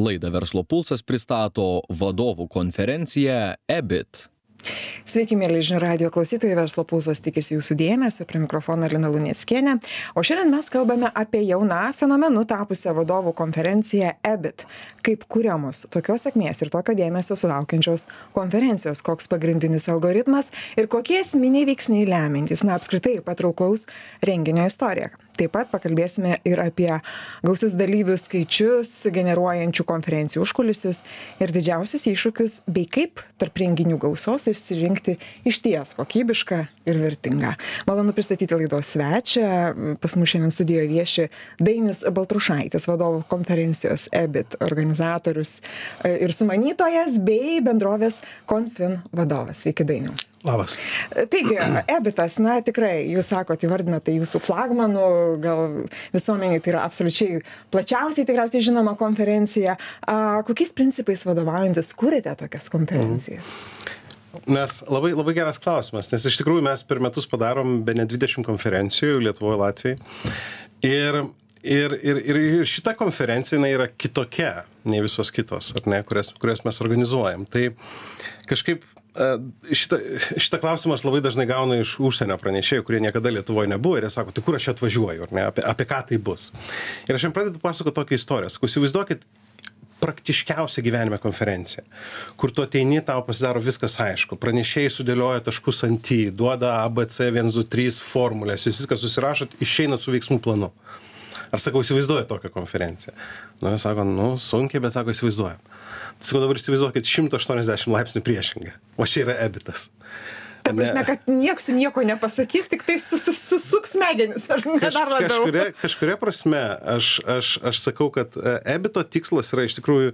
Laidą Verslo pulsas pristato vadovų konferencija EBIT. Sveiki, mėly žinių radio klausytojai, verslo pulsas tikisi jūsų dėmesio, prie mikrofono Lina Lunieckienė. O šiandien mes kalbame apie jauną fenomenu tapusią vadovų konferenciją EBIT. Kaip kuriamos tokios sėkmės ir tokio dėmesio sulaukiančios konferencijos, koks pagrindinis algoritmas ir kokie esminiai veiksniai lemintis, na apskritai patrauklaus renginio istoriją taip pat pakalbėsime ir apie gausius dalyvių skaičius generuojančių konferencijų užkulisius ir didžiausius iššūkius bei kaip tarp renginių gausos išsirinkti išties kokybišką ir vertingą. Malonu pristatyti laidos svečią. Pas mus šiandien studijoje vieši dainius baltrušaitis vadovų konferencijos ebit organizatorius ir sumanytojas bei bendrovės konfin vadovas. Sveiki dainiau Labas. Taigi, ebitas, na tikrai, jūs sakot, įvardinate tai jūsų flagmanų, gal visuomeniai tai yra absoliučiai plačiausiai tikriausiai žinoma konferencija. A, kokiais principais vadovaujantis kūrėte tokias konferencijas? Nes labai, labai geras klausimas, nes iš tikrųjų mes per metus padarom be ne 20 konferencijų Lietuvoje, Latvijoje. Ir Ir, ir, ir, ir šita konferencija yra kitokia nei visos kitos, ne, kurias, kurias mes organizuojam. Tai kažkaip šitą, šitą klausimą aš labai dažnai gaunu iš užsienio pranešėjų, kurie niekada Lietuvoje nebuvo ir jie sako, tai kur aš atvažiuoju, ne, apie, apie ką tai bus. Ir aš jam pradedu pasakoti tokią istoriją. Sakau, įsivaizduokit, praktiškiausia gyvenime konferencija, kur tu ateini, tau pasidaro viskas aišku, pranešėjai sudėlioja taškus ant į, duoda ABC 1, 2, 3 formulės, jūs viską susirašot, išeinat su veiksmų planu. Ar sakau, įsivaizduoja tokią konferenciją? Na, nu, sako, nu, sunkiai, bet sako, įsivaizduojam sakau dabar įsivaizduokit šimto aštuoniasdešim laipsnių priešinga o čia yra ebitas Ta prasme, kad nieks nieko nepasakys, tik tai susuks smegenis, ar ne Kaž, dar labiau. Kažkuria, kažkuria prasme, aš, aš, aš sakau, kad e, ebito tikslas yra iš tikrųjų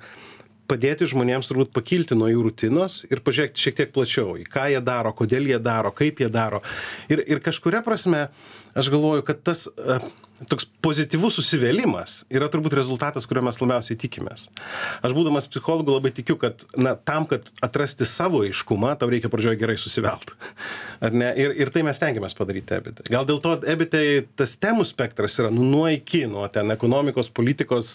padėti žmonėms turbūt pakilti nuo jų rutinos ir pažiūrėti šiek tiek plačiau, į ką jie daro, kodėl jie daro, kaip jie daro. Ir, ir kažkuria prasme, aš galvoju, kad tas uh, toks pozityvus susivėlimas yra turbūt rezultatas, kurio mes labiausiai tikimės. Aš būdamas psichologu labai tikiu, kad na, tam, kad atrasti savo aiškumą, tau reikia pradžioje gerai susivelt. Ar ne? Ir, ir tai mes tengiamės padaryti ebitė. Gal dėl to ebitė tas temų spektras yra nu, nuo iki, nuo ten ekonomikos, politikos,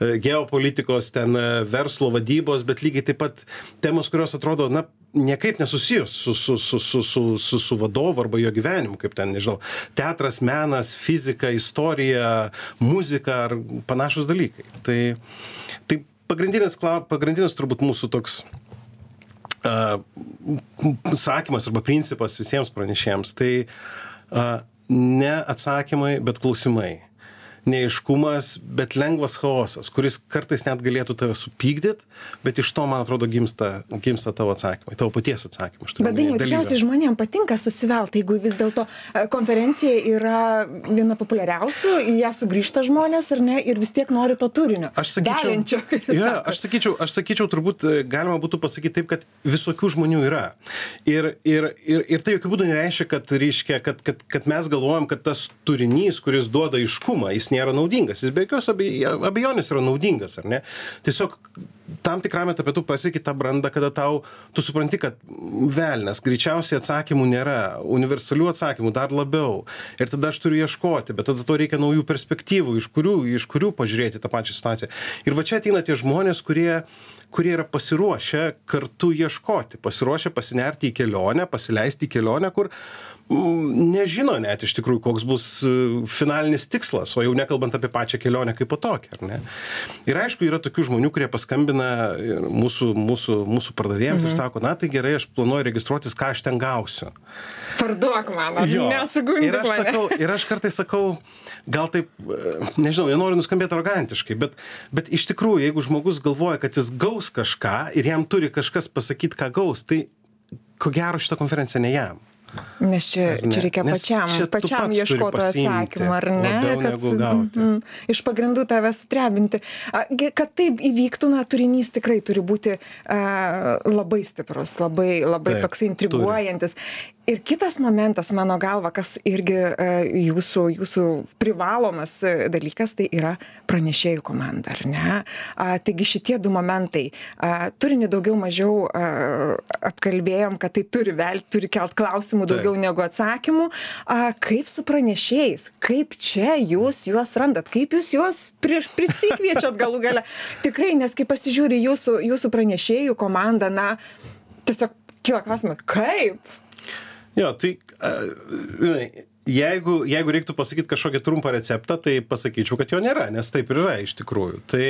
e, geopolitikos, ten e, verslo vadybos, bet lygiai taip pat temos, kurios atrodo, na, niekaip nesusijęs su, su, su, su, su, su, su vadovu arba jo gyvenimu, kaip ten, nežinau, teatras, menas, fizika, istorija, muzika ar panašus dalykai. Tai, tai pagrindinis, pagrindinis turbūt mūsų toks uh, sakymas arba principas visiems pranešėjams, tai uh, ne atsakymai, bet klausimai neaiškumas bet lengvas chaosas kuris kartais net galėtų tave supykdyt bet iš to man atrodo gimsta gimsta tavo atsakymai tavo paties atsakymai bet dainiau tikriausiai žmonėm patinka susivelt jeigu vis dėlto e, konferencija yra viena populiariausių į ją sugrįžta žmonės ar ne ir vis tiek nori to turinio aš sakyčiau jo aš sakyčiau aš sakyčiau turbūt e, galima būtų pasakyt taip kad visokių žmonių yra. Ir ir ir ir tai jokiu būdu nereiškia kad reiškia kad kad kad mes galvojam kad tas turinys kuris duoda aiškumą jis nėra naudingas. Jis be jokios abejonės yra naudingas ar ne? Tiesiog tam tikram etape tu pasieki tą brandą kada tau tu supranti kad velnias greičiausiai atsakymų nėra universalių atsakymų dar labiau. Ir tada aš turiu ieškoti bet tada to reikia naujų perspektyvų iš kurių iš kurių pažiūrėti tą pačią situaciją. Ir va čia ateina tie žmonės kurie kurie yra pasiruošę kartu ieškoti. Pasiruošę pasinerti į kelionę pasileisti į kelionę kur nežino net iš tikrųjų, koks bus e, finalinis tikslas, o jau nekalbant apie pačią kelionę kaip po tokią. Ir aišku, yra tokių žmonių, kurie paskambina mūsų, mūsų, mūsų pardavėjams mhm. ir sako, na tai gerai, aš planuoju registruotis, ką aš ten gausiu. Parduok man, nesugundyk ir aš, sakau, ir aš kartais sakau, gal taip, e, nežinau, nenoriu nuskambėti arogantiškai, bet, bet iš tikrųjų, jeigu žmogus galvoja, kad jis gaus kažką ir jam turi kažkas pasakyti, ką gaus, tai ko gero šitą konferenciją ne jam. Nes čia, čia reikia Nes pačiam, čia pačiam ieškoti atsakymų, ar ne? Kad, mm, iš pagrindų tave sutrebinti. Kad taip įvyktų, na, turinys tikrai turi būti a, labai stiprus, labai, labai taip, toks intriguojantis. Turi ir kitas momentas mano galva kas irgi e, jūsų jūsų privalomas e, dalykas tai yra pranešėjų komanda ar ne? A taigi šitie du momentai. A turinį daugiau mažiau a apkalbėjom kad tai turi velt turi kelt klausimų daugiau negu atsakymų. A kaip su pranešėjais? Kaip čia jūs juos randat? Kaip jūs juos prieš prisikviečiat galų gale? Tikrai nes kai pasižiūri jūsų jūsų pranešėjų komandą na tiesiog kyla klausimas kaip jo tai žinai jeigu jeigu reiktų pasakyt kažkokį trumpą receptą tai pasakyčiau kad jo nėra nes taip ir yra iš tikrųjų. Tai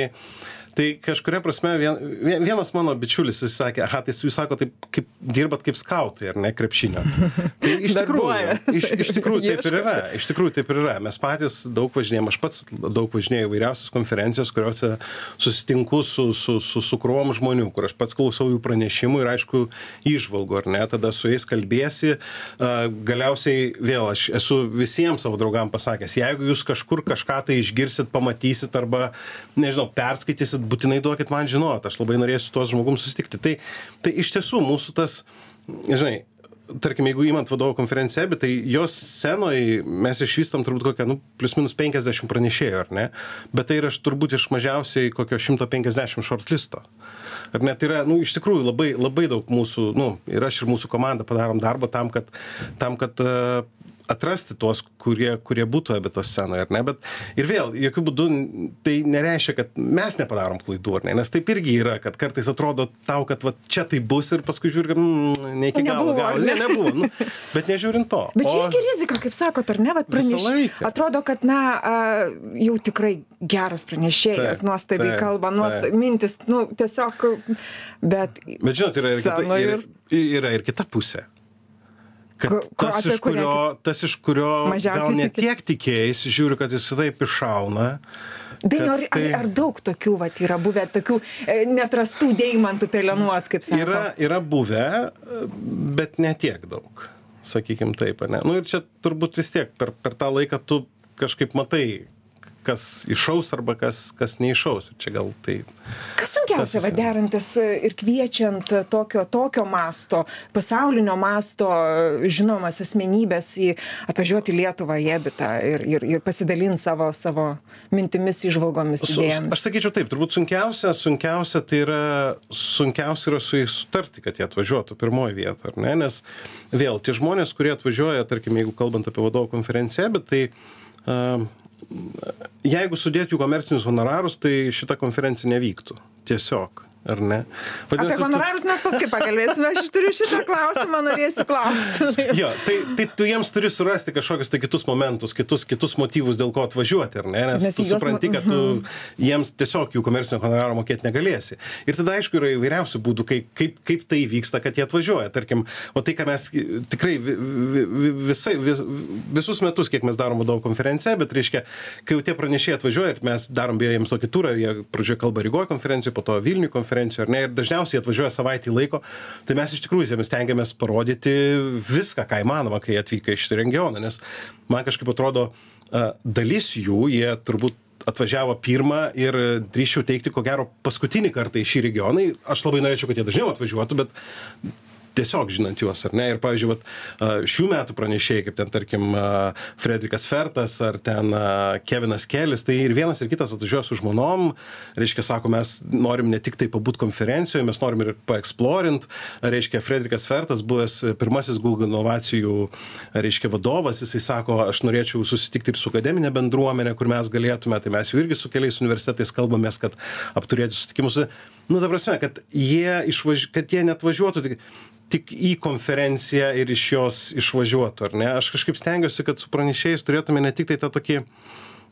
tai kažkuria prasme vien vie vienas mano bičiulis jis sakė aha tai jūs sakot taip kaip dirbat kaip skautai ar ne krepšinio. Tai iš tikrųjų iš iš tikrųjų taip ir yra iš tikrųjų taip ir yra. Mes patys daug važinėjam aš pats daug važinėju įvairiausias konferencijas kuriose susitinku su su su su krūvom žmonių kur aš pats klausau jų pranešimų ir aišku įžvalgų ar ne tada su jais kalbiesi. Galiausiai vėl aš esu visiem savo draugam pasakęs jeigu jūs kažkur kažką tai išgirsit pamatysit arba nežinau perskaitysit būtinai duokit man žinot aš labai norėsiu su tuo žmogum susitikti. Tai tai iš tiesų mūsų tas žinai tarkim jeigu imant vadovų konferenciją ebit tai jos scenoj mes išvystom turbūt kokią nu plius minus penkiasdešim pranešėjų ar ne? Bet tai yra turbūt iš mažiausiai kokio šimto penkiasdešim šortlisto. Ar ne? Tai yra nu iš tikrųjų labai labai daug mūsų nu ir aš ir mūsų komanda padarom darbo tam kad tam kad atrasti tuos kurie kurie būtų ebito scenoj ar ne? Bet ir vėl jokiu būdu tai nereiškia kad mes nepadarom klaidų ar ne? Nes taip irgi yra kad kartais atrodo tau kad vat čia taip bus ir paskui žiūri kad mm, ne iki galo gavosi ne nebuvo nu bet nežiūrint to. Bet čia irgi rizika kaip sakot ar ne? Vat praneš atrodo kad na jau tikrai geras pranešėjas nuostabiai kalba nuostabiai mintys nu tiesiog bet bet žinot yra ir kita ir yra ir kita pusė kad tas iš kurio tas iš kurio gal ne tiek tikėjaisi žiūri kad jis taip iššauna dainiau ar, tai... ar daug tokių vat yra buvę tokių e, neatrastų deimantų pelenuos kaip sako? Yra yra buvę bet ne tiek daug sakykim taip ane? Nu ir čia turbūt vis tiek per per tą laiką tu kažkaip matai kas iššaus arba kas kas neiššaus. Ir čia gal tai kas sunkiausia va derantis ir kviečiant tokio tokio masto pasaulinio masto žinomas asmenybes į atvažiuot į lietuvą į ebitą ir ir ir pasidalint savo savo mintimis įžvalgomis idėjomis. aš sakyčiau taip turbūt sunkiausia sunkiausia tai yra sunkiausia yra su jais sutarti kad jie atvažiuotų pirmoj vietoj ar ne? Nes vėl tie žmonės kurie atvažiuoja tarkim jeigu kalbant apie vadovų konferenciją ebit tai a jeigu sudėt jų komercinius honorarus tai šita konferencija nevyktų. Tiesiog ar ne? Vadinasi, Apie honorarus tu... mes paskui pakalbėsime, aš turiu šitą klausimą, norėsiu klausti. jo, tai, tai tu jiems turi surasti kažkokius tai kitus momentus, kitus, kitus motyvus, dėl ko atvažiuoti, ar ne? Nes, Nes tu supranti, kad tu mhm. jiems tiesiog jų komercinio honoraro mokėti negalėsi. Ir tada, aišku, yra įvairiausių būdų, kaip, kaip, kaip tai vyksta, kad jie atvažiuoja. Tarkim, o tai, ką mes tikrai visai, vis, visus metus, kiek mes darom vadovų konferenciją, bet reiškia, kai jau tie pranešėjai atvažiuoja ir mes darom beje jiems tokį turą, jie pradžioje kalba Rygoje konferencijoje, po to Vilniuje konferencijoje konferencijų, ar ne, ir dažniausiai atvažiuoja savaitį laiko, tai mes iš tikrųjų jiems stengiamės parodyti viską, ką įmanoma, kai atvyka iš šitą regioną, nes man kažkaip atrodo, dalis jų, jie turbūt atvažiavo pirmą ir drįščiau teikti, ko gero, paskutinį kartą į šį regioną. Aš labai norėčiau, kad jie dažniau atvažiuotų, bet tiesiog žinant juos ar ne? Ir pavyzdžiui vat šių metų pranešėjai kaip ten tarkim frederikas fertas ar ten kevinas kelis tai ir vienas ir kitas atvažiuoja su žmonom reiškia sako mes norim ne tiktai pabūt konferencijoj mes norim ir paeksplorint reiškia frederikas fertas buvęs pirmasis google inovacijų reiškia vadovas jisai sako aš norėčiau susitikti ir su akademine bendruomene kur mes galėtume tai mes jau irgi su keliais universitetais kalbamės kad apturėti susitikimus nu ta prasme kad jie išvaž kad jie neatvažiuotų tik tik į konferenciją ir iš jos išvažiuotų ar ne? Aš kažkaip stengiuosi kad su pranešėjais turėtume ne tiktai tą tokį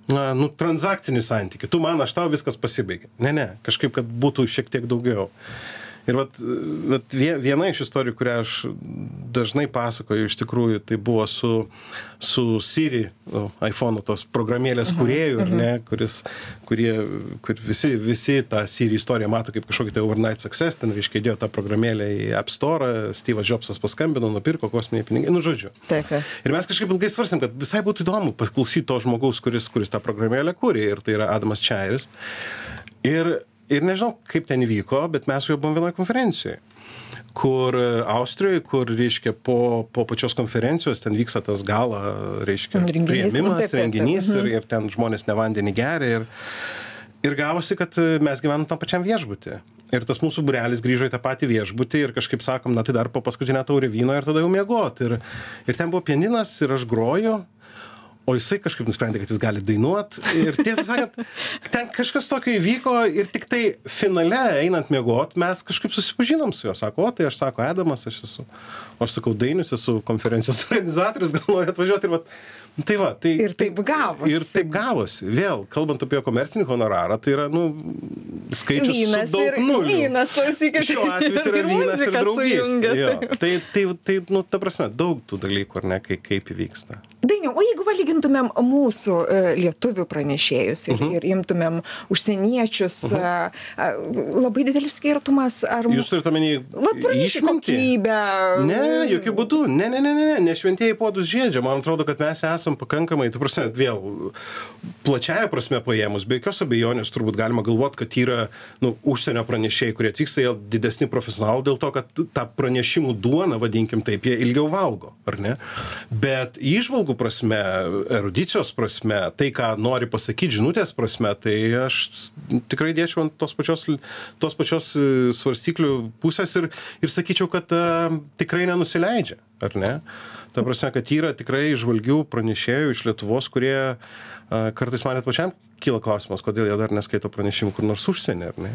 na nu transakcinį santykį. Tu man aš tau viskas pasibaigė ne ne kažkaip kad būtų šiek tiek daugiau ir vat vat vie viena iš istorijų kurią aš dažnai pasakoju iš tikrųjų tai buvo su su siri nu aifonų tos programėlės mhm, kūrėju ar ne mhm. kuris kurie kur visi visi tą siri istoriją mato kaip kažkokį tai overnight success ten reiškia įdėjo tą programėlę į app storą styvas džobsas paskambino nupirko kosminiai pinigai nu žodžiu. Taip ir mes kažkaip ilgai svarstėm kad visai būtų įdomu paklausyt to žmogaus kuris kuris tą programėlę kūrė ir tai yra adamas čairis. Ir ir nežinau kaip ten įvyko bet mes juo buvom vienoj konferencijoj kur austrijoj kur reiškia po po pačios konferencijos ten vyksta tas gala reiškia priėmimas renginys ir mhm. ir ten žmonės ne vandenį geria ir ir gavosi kad mes gyvenam tam pačiam viešbuty. Ir tas mūsų būrelis grįžo į tą patį viešbutį ir kažkaip sakom na tai dar po paskutinę taurę vyno ir tada jau miegot. Ir ir ten buvo pianinas ir aš groju o jisai kažkaip nusprendė kad jis gali dainuot. Ir tiesą sakant ten kažkas tokio įvyko ir tiktai finale einant miegot mes kažkaip susipažinom su juo. Sako o tai aš sako edamas aš esu o aš sakau dainius esu konferencijos organizatorius gal nori atvažiuot. Ir vat tai va, tai, ir taip gavosi. Ir taip gavosi. Vėl, kalbant apie komercinį honorarą, tai yra, nu, skaičius vynas daug ir, nulių. Vynas, klausykit. Šiuo atveju tai yra vynas ir draugystė. Tai, tai, tai, nu, ta prasme, daug tų dalykų, ar ne, kai, kaip įvyksta. Dainiau, o jeigu valygintumėm mūsų e, lietuvių pranešėjus ir, uh -huh. ir imtumėm užsieniečius, uh -huh. a, labai didelis skirtumas, ar... Jūs turite omeny išmintį? Ne, jokių būdų. Ne, ne, ne, ne, ne šventieji podus žaidžia. Man atrodo, kad mes esam pakankamai, tu prasme, vėl plačiaja prasme paėmus, be jokios abejonės turbūt galima galvoti, kad yra nu, užsienio pranešėjai, kurie atvyksta, jie didesni profesionalai dėl to, kad tą pranešimų duoną, vadinkim taip, jie ilgiau valgo, ar ne? Bet išvalgų prasme, erudicijos prasme, tai, ką nori pasakyti žinutės prasme, tai aš tikrai dėčiau ant tos pačios, tos pačios e, svarstyklių pusės ir, ir sakyčiau, kad uh, tikrai nenusileidžia, ar ne? Ta prasme, kad yra tikrai žvalgių pranešėjų iš Lietuvos, kurie kartais man net pačiam kyla klausimas, kodėl jie dar neskaito pranešimų kur nors užsienį, ar ne?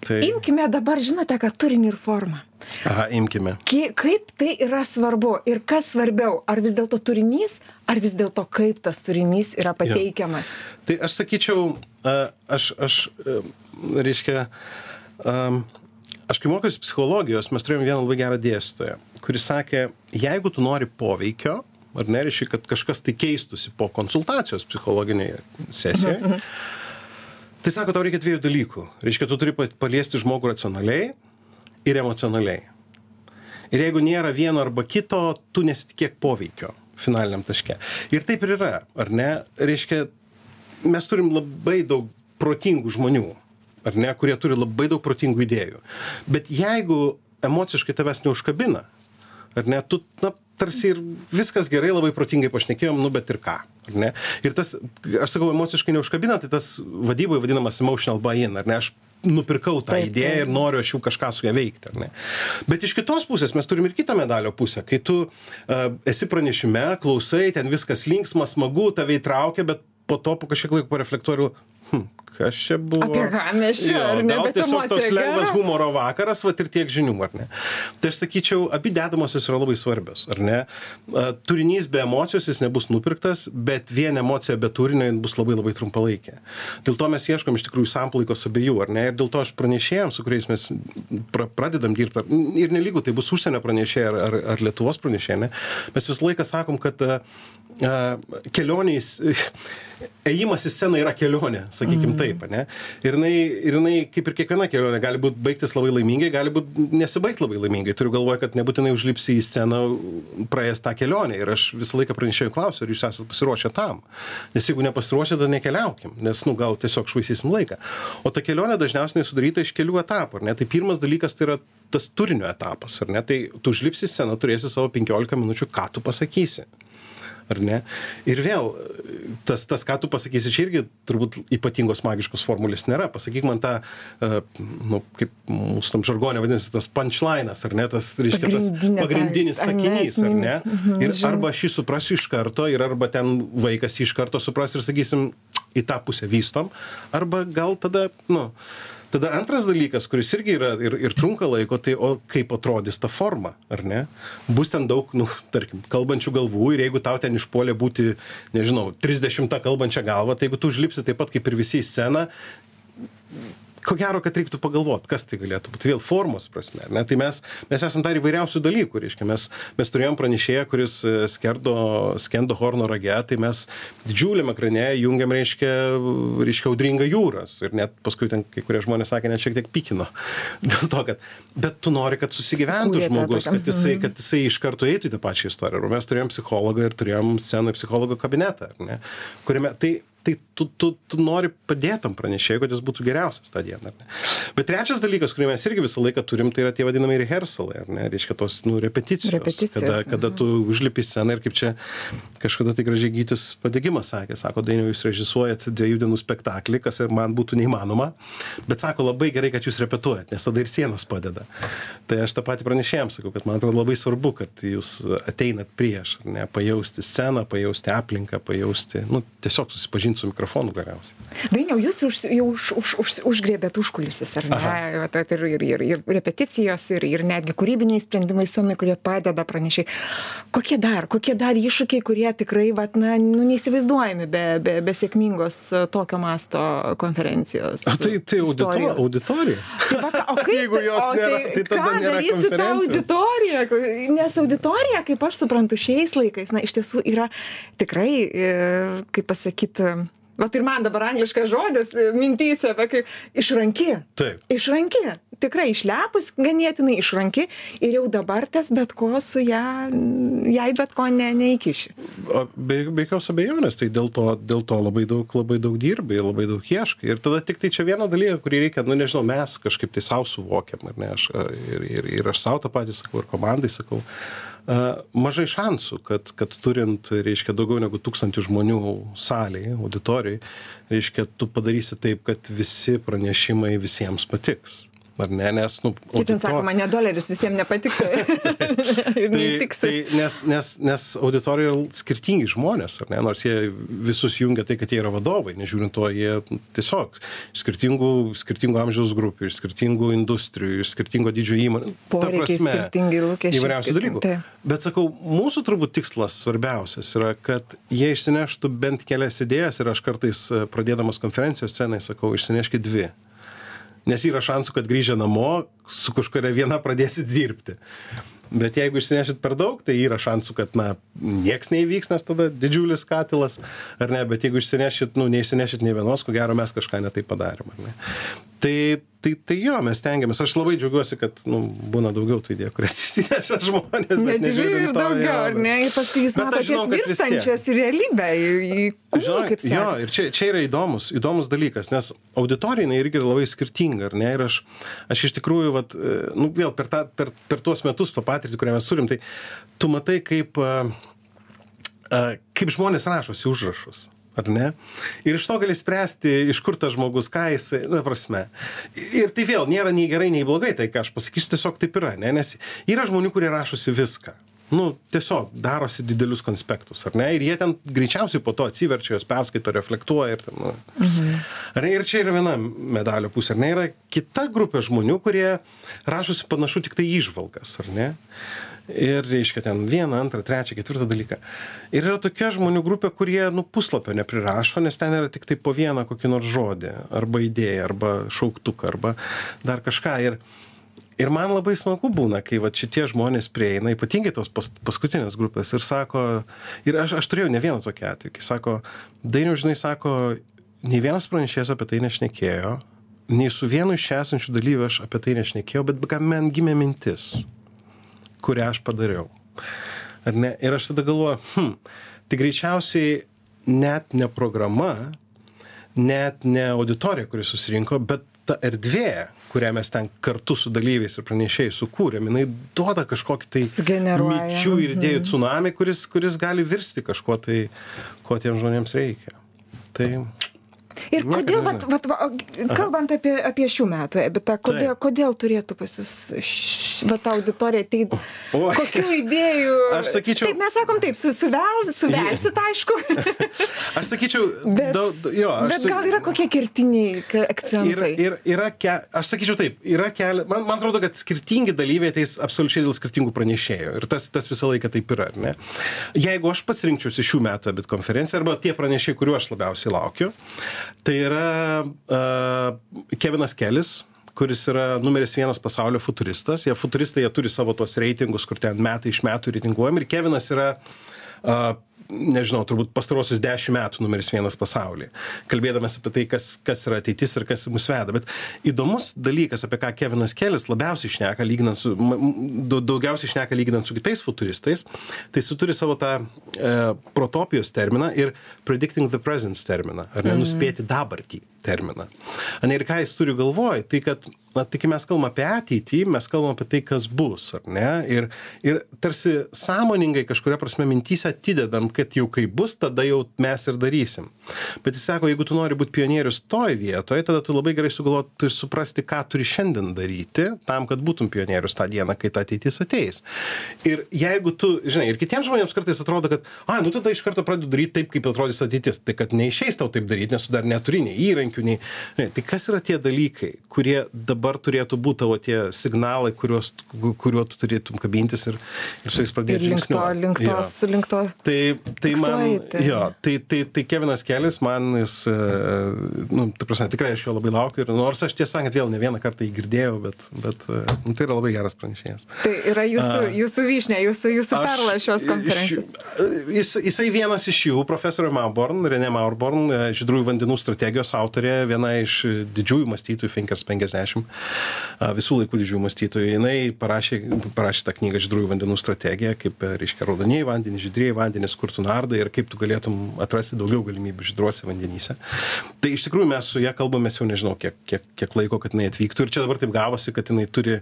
Tai... Imkime dabar, žinote, kad turinį ir formą. Aha, imkime. Kaip tai yra svarbu ir kas svarbiau, ar vis dėlto turinys, ar vis dėlto kaip tas turinys yra pateikiamas? Ja. Tai aš sakyčiau, aš, aš reiškia, aš kai mokiausi psichologijos, mes turėjome vieną labai gerą dėstytoją, kuris sakė, jeigu tu nori poveikio, ar nereiškia, kad kažkas tai keistusi po konsultacijos psichologinėje sesijoje, mhm, mhm. Tai sako, tau reikia dviejų dalykų. Reiškia, tu turi paliesti žmogų racionaliai ir emocionaliai. Ir jeigu nėra vieno arba kito, tu nesitikėk poveikio finaliniam taške. Ir taip ir yra, ar ne? Reiškia, mes turim labai daug protingų žmonių, ar ne, kurie turi labai daug protingų idėjų. Bet jeigu emociškai tavęs neužkabina, ar ne, tu, na, tarsi ir viskas gerai, labai protingai pašnekėjom, nu bet ir ką, ar ne? Ir tas, aš sakau, emociškai neužkabina, tai tas vadyboje vadinamas emotional buy-in, ar ne? Aš nupirkau tą taip, idėją taip. ir noriu aš jau kažką su ją veikti, ar ne? Bet iš kitos pusės mes turim ir kitą medalio pusę, kai tu uh, esi pranešime, klausai, ten viskas linksma, smagu, tave įtraukia, bet po to po kažkiek laiko pareflektuoju, hm, kas čia buvo. Apie ką mes čia, ar ne? Bet tiesiog toks lengvas humoro vakaras, va ir tiek žinių, ar ne? Tai aš sakyčiau, abi dedamosios yra labai svarbios, ar ne? Turinys be emocijos jis nebus nupirktas, bet vien emocija be turinio bus labai labai trumpalaikė. Dėl to mes ieškom iš tikrųjų samplaikos abiejų, ar ne? Ir dėl to aš pranešėjams, su kuriais mes pra, pradedam dirbti, ir nelygų tai bus užsienio pranešėjai ar, ar, ar Lietuvos pranešėjai, ne? mes visą laiką sakom, kad uh, kelioniais, ėjimas į sceną yra kelionė, sakykim mm. Taip, ne? Ir jinai, ir jinai, kaip ir kiekviena kelionė, gali būti baigtis labai laimingai, gali būti nesibaigti labai laimingai. Turiu galvoje, kad nebūtinai užlipsi į sceną praėjęs tą kelionę. Ir aš visą laiką pranešėjau klausiu, ar jūs esate pasiruošę tam. Nes jeigu nepasiruošę, tada nekeliaukim, nes, nu, gal tiesiog švaistysim laiką. O ta kelionė dažniausiai sudaryta iš kelių etapų, ar ne? Tai pirmas dalykas tai yra tas turinio etapas, ar ne? Tai tu užlipsi į sceną, turėsi savo 15 minučių, ką tu pasakysi ar ne? Ir vėl, tas, tas ką tu pasakysi, čia irgi turbūt ypatingos magiškos formulės nėra. Pasakyk man tą, uh, nu, kaip mūsų tam žargonė vadinasi, tas punchlinas, ar ne, tas, reiškia, tas pagrindinis sakinys, ar ne? Mhm, ir arba aš jį suprasiu iš karto, ir arba ten vaikas iš karto supras ir sakysim, į tą pusę vystom, arba gal tada, nu, tada antras dalykas kuris irgi yra ir ir trunka laiko tai o kaip atrodys ta forma ar ne? Bus ten daug nu tarkim kalbančių galvų ir jeigu tau ten išpuolė būti nežinau trisdešimta kalbančia galva tai jeigu tu užlipsi taip pat kaip ir visi į sceną ko gero kad reiktų pagalvot kas tai galėtų būt vėl formos prasme ar ne? Tai mes mes esam dar įvairiausių dalykų reiškia mes mes turėjom pranešėją kuris e, skerdo skendo horno rage tai mes didžiuliam ekrane jungiam reiškia reiškia audringą jūrą ir net paskui ten kai kurie žmonės sakė net šiek tiek pykino dėl to kad bet tu nori kad susigyventų žmogus kad jisai mhm. kad jisai iš karto eitų į tą pačią istoriją. Ir mes turėjom psichologą ir turėjom scenoj psichologo kabinetą ar ne kuriame tai tai tu tu tu nori padėt tam pranešėjui kad jis būtų geriausias tą dieną Bet trečias dalykas, kurį mes irgi visą laiką turim, tai yra tie vadinami rehersalai, ar ne, reiškia tos, nu, repeticijos. Repeticijos, Kada, kada tu užlipi sceną ir kaip čia kažkada tai gražiai gytis padegimas sakė, sako, dainiau, jūs režisuojat dviejų dienų spektaklį, kas ir man būtų neįmanoma, bet sako, labai gerai, kad jūs repetuojat, nes tada ir sienos padeda. Tai aš tą patį pranešėjams sakau, kad man atrodo labai svarbu, kad jūs ateinat prieš, ar ne, pajausti sceną, pajausti aplinką, pajausti, nu, tiesiog susipažinti su mikrofonu galiausiai. Dainiau, jūs už, jau už, už, už, užgrėbėt užkulisius, ar ne? Vat, ir, ir, ir, ir repeticijos, ir, ir netgi kūrybiniai sprendimai scenai, kurie padeda pranešiai. Kokie dar, kokie dar iššūkiai, kurie tikrai, vat, na, nu, neįsivaizduojami be, be, be sėkmingos e, tokio masto konferencijos. O tai, tai audito, istorijos? auditorija. Tai va, o kaip, Jeigu jos o nėra, tai tada ką nėra su ta konferencijos. auditorija? Nes auditorija, kaip aš suprantu, šiais laikais, na, iš tiesų yra tikrai, e, kaip pasakyti, Vat ir man dabar angliškas žodis e, mintyse, bet kaip išranki. Taip. Išranki. Tikrai išlepus ganėtinai išranki ir jau dabar tas bet ko su ją, jai bet ko ne, neįkiši. Be, be jokios abejonės, tai dėl to, dėl to labai daug, labai daug dirbai, labai daug ieškai. Ir tada tik tai čia vieną dalyką, kurį reikia, nu nežinau, mes kažkaip tai savo suvokiam, ar ne, aš, a, ir, ir, ir aš savo tą patį sakau, ir komandai sakau, a, mažai šansų, kad, kad turint, reiškia, daugiau negu tūkstantį žmonių salėje, auditorijai, reiškia, tu padarysi taip, kad visi pranešimai visiems patiks. Ar ne, nes, nu, Kaip ten audito- sakoma, ne doleris visiems nepatiks. ir tai, neįtiks. tai nes, nes, nes auditorija yra skirtingi žmonės, ar ne? Nors jie visus jungia tai, kad jie yra vadovai, nežiūrint to, jie tiesiog skirtingų, skirtingų amžiaus grupių, skirtingų industrijų, skirtingo dydžio įmonių. Poreikiai prasme, skirtingi, lūkesčiai Įvairiausių dalykų. taip. Bet sakau, mūsų turbūt tikslas svarbiausias yra, kad jie išsineštų bent kelias idėjas ir aš kartais e, pradėdamas konferencijos scenai sakau, išsineškit dvi. Nes yra šansų, kad grįžę namo su kažkuria viena pradėsit dirbti. Bet jeigu išsinešit per daug, tai yra šansų, kad, na, nieks neįvyks, nes tada didžiulis katilas, ar ne, bet jeigu išsinešit, nu, neišsinešit nei vienos, ko gero mes kažką netai padarėm, ar ne. Tai, tai, tai jo, mes tengiamės. Aš labai džiaugiuosi, kad, nu, būna daugiau tų idėjų, kurias išsineša žmonės. bet nežiūrint to, jo, ar ne? Ir paskui matote žinau, jas virstančias į realybę, į, kūną, kaip jo, sakoma. ir čia, čia yra įdomus, įdomus dalykas, nes auditorija jinai irgi yra labai skirtinga, ar ne? Ir aš, aš iš tikrųjų, vat, e, nu, vėl per, tą, per, per tuos metus, tą patirtį, kurią mes turim, tai tu matai, kaip, a, a, kaip žmonės rašosi užrašus. Ar ne? Ir iš to gali spręsti, iš kur tas žmogus, ką jis, na, prasme. Ir tai vėl nėra nei gerai, nei blogai, tai ką aš pasakysiu, tiesiog taip yra, ne? Nes yra žmonių, kurie rašosi viską. Nu, tiesiog darosi didelius konspektus, ar ne? Ir jie ten greičiausiai po to atsiverčia, jos perskaito, reflektuoja ir ten. Nu. Mhm. Ar ne? Ir čia yra viena medalio pusė, ar ne? Yra kita grupė žmonių, kurie rašosi panašu tik tai išvalgas, ar ne? Ir reiškia ten vieną, antrą, trečią, ketvirtą dalyką. Ir yra tokia žmonių grupė, kurie, nu, puslapio neprirašo, nes ten yra tik tai po vieną kokį nors žodį, arba idėją, arba šauktuką, arba dar kažką. Ir, ir man labai smagu būna, kai va šitie žmonės prieina, ypatingai tos pas, paskutinės grupės, ir sako, ir aš, aš turėjau ne vieną tokį atvejį, kai sako, dainiau, žinai, sako, nei vienas pranešėjas apie tai nešnekėjo, nei su vienu iš esančių dalyvių aš apie tai nešnekėjau, bet man gimė mintis kurią aš padariau. Ar ne? Ir aš tada galvoju, hm, tai greičiausiai net ne programa, net ne auditorija, kuri susirinko, bet ta erdvė, kurią mes ten kartu su dalyviais ir pranešėjais sukūrėm, jinai duoda kažkokį tai minčių ir idėjų tsunami, kuris, kuris gali virsti kažkuo tai, ko tiems žmonėms reikia. Tai Ir Niekad kodėl, vat, vat, va, kalbant apie, apie šių metų, bet kodėl, Taip. kodėl turėtų pas jūs vat, auditorija ateiti? Kokių idėjų? Aš sakyčiau- Taip, mes sakom taip, su, suvel, suvelsit, aišku. aš sakyčiau, bet, daug, jo, aš bet gal yra kokie kertiniai ka- Ir, akcentai? ir yra, ke, aš sakyčiau taip, yra keli, man, man atrodo, kad skirtingi dalyviai ateis absoliučiai dėl skirtingų pranešėjų. Ir tas, tas visą laiką taip yra, ar ne? Jeigu aš pats rinkčiausi šių metų abit konferenciją, arba tie pranešėjai, kuriuo aš labiausiai laukiu, tai yra uh, Kevinas Kelis kuris yra numeris vienas pasaulio futuristas. Jie futuristai, jie turi savo tos reitingus, kur ten metai iš metų reitinguojami. Ir Kevinas yra uh, nežinau, turbūt pastarosius dešimt metų numeris vienas pasaulyje, kalbėdamas apie tai, kas, kas yra ateitis ir kas mus veda. Bet įdomus dalykas, apie ką Kevinas Kelis labiausiai šneka, lyginant su, daugiausiai šneka lyginant su kitais futuristais, tai jis turi savo tą e, protopijos terminą ir predicting the present terminą, ar ne, nuspėti dabartį. Terminą. Ane, ir ką jis turi galvoj, tai kad na, kai mes kalbam apie ateitį, mes kalbam apie tai, kas bus, ar ne? Ir, ir tarsi sąmoningai kažkuria prasme mintys atidedam, kad jau kai bus, tada jau mes ir darysim. Bet jis sako, jeigu tu nori būti pionierius toj vietoje, tada tu labai gerai sugalvoti ir suprasti, ką turi šiandien daryti, tam, kad būtum pionierius tą dieną, kai ta ateitis ateis. Ir jeigu tu, žinai, ir kitiems žmonėms kartais atrodo, kad, a, nu tada iš karto pradedu daryti taip, kaip atrodys ateitis, tai kad neišeis tau taip daryti, nes tu dar neturi nei įrankių, nei... Ne, tai kas yra tie dalykai, kurie dabar turėtų būt tavo tie signalai, kuriuos, kuriuo tu turėtum kabintis ir, ir su jais pradėti link to, link, to. Tai, tai man, tikslai, jo, tai, tai, tai Kevinas Kelis, man jis, nu, tai prasme, tikrai aš jo labai laukiu ir nors aš tiesą sakant vėl ne vieną kartą jį girdėjau, bet, bet nu, tai yra labai geras pranešėjas. Tai yra jūsų, A, jūsų vyšnė, jūsų, jūsų perla šios konferencijos. Jis, jisai vienas iš jų, profesorė Mauborn, Renė Mauborn, žydrųjų vandenų strategijos autorė, viena iš didžiųjų mąstytojų Finkers 50 visų laikų didžiųjų mąstytojų. Jis parašė, parašė tą knygą Žydrųjų vandenų strategija, kaip, reiškia, raudonieji vandenys, žydrieji vandenys, kur tu nardai ir kaip tu galėtum atrasti daugiau galimybių žydruose vandenyse. Tai iš tikrųjų mes su ją kalbamės jau nežinau, kiek, kiek, kiek laiko, kad jinai atvyktų. Ir čia dabar taip gavosi, kad jinai turi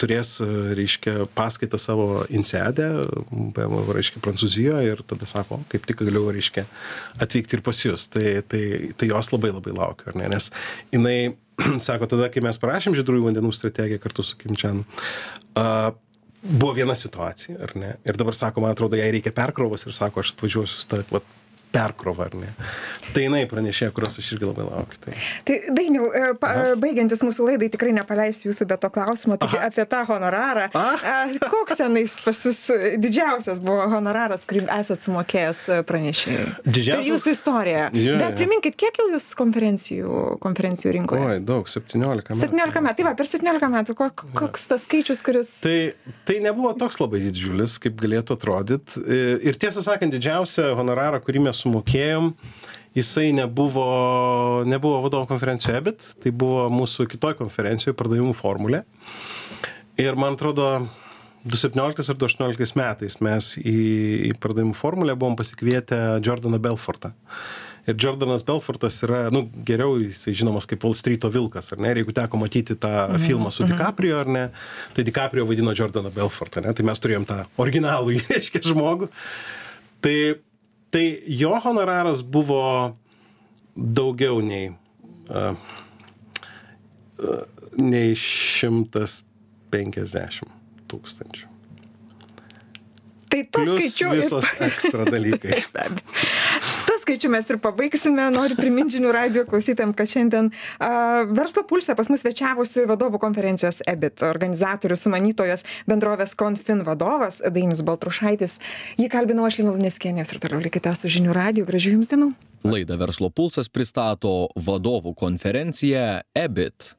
turės, reiškia, paskaitą savo insedę, reiškia, Prancūzijoje ir tada sako, kaip tik galiu, reiškia, atvykti ir pas jūs. Tai, tai, tai jos labai labai laukia, ar ne? Nes jinai sako, tada, kai mes parašėm žydrųjų vandenų strategiją kartu su Kimčian, uh, buvo viena situacija, ar ne? Ir dabar sako, man atrodo, jai reikia perkrovos ir sako, aš atvažiuosiu su ta, vat, perkrova, ar ne? Tai jinai pranešė, kurios aš irgi labai laukiu. Tai, tai dainiau, pa, baigiantis mūsų laidai, tikrai nepaleisiu jūsų be to klausimo apie tą honorarą. A? Koks tenais pas jūs didžiausias buvo honoraras, kurį esat sumokėjęs pranešėjai? Didžiausias. Tai jūsų istorija. Jo, Bet priminkit, kiek jau jūs konferencijų, konferencijų rinkoje? Oi, daug, 17 metų. 17 metų, tai va, per 17 metų, kok, koks tas skaičius, kuris... Tai, tai nebuvo toks labai didžiulis, kaip galėtų atrodyti. Ir tiesą sakant, didžiausią honorarą, kurį mes sumokėjom, jisai nebuvo, nebuvo vadovo konferencijoje EBIT, tai buvo mūsų kitoj konferencijoje pardavimų formulė. Ir man atrodo, 2017 ar 2018 metais mes į, į pardavimų formulę buvom pasikvietę Jordaną Belfortą. Ir Jordanas Belfortas yra, nu, geriau jisai žinomas kaip Wall Street'o vilkas, ar ne? Ir jeigu teko matyti tą mm -hmm. filmą su DiCaprio, ar ne, tai DiCaprio vadino Jordaną Belfortą, ne? Tai mes turėjom tą originalų, reiškia, žmogų. Tai tai jo honoraras buvo daugiau nei, uh, nei 150 tūkstančių. Tai Plius skaičiu. Visos ekstra dalykai. To skaičiu mes ir pabaigsime. Noriu priminti žinių radio klausytėm, kad šiandien a, verslo pulse pas mus svečiavosi vadovų konferencijos EBIT organizatorius, sumanytojas, bendrovės Confin vadovas Dainis Baltrušaitis. Jį kalbinau aš Linas Neskienės ir toliau likite su žinių radio. Gražių jums dienų. Laida Verslo pulsas pristato vadovų konferenciją EBIT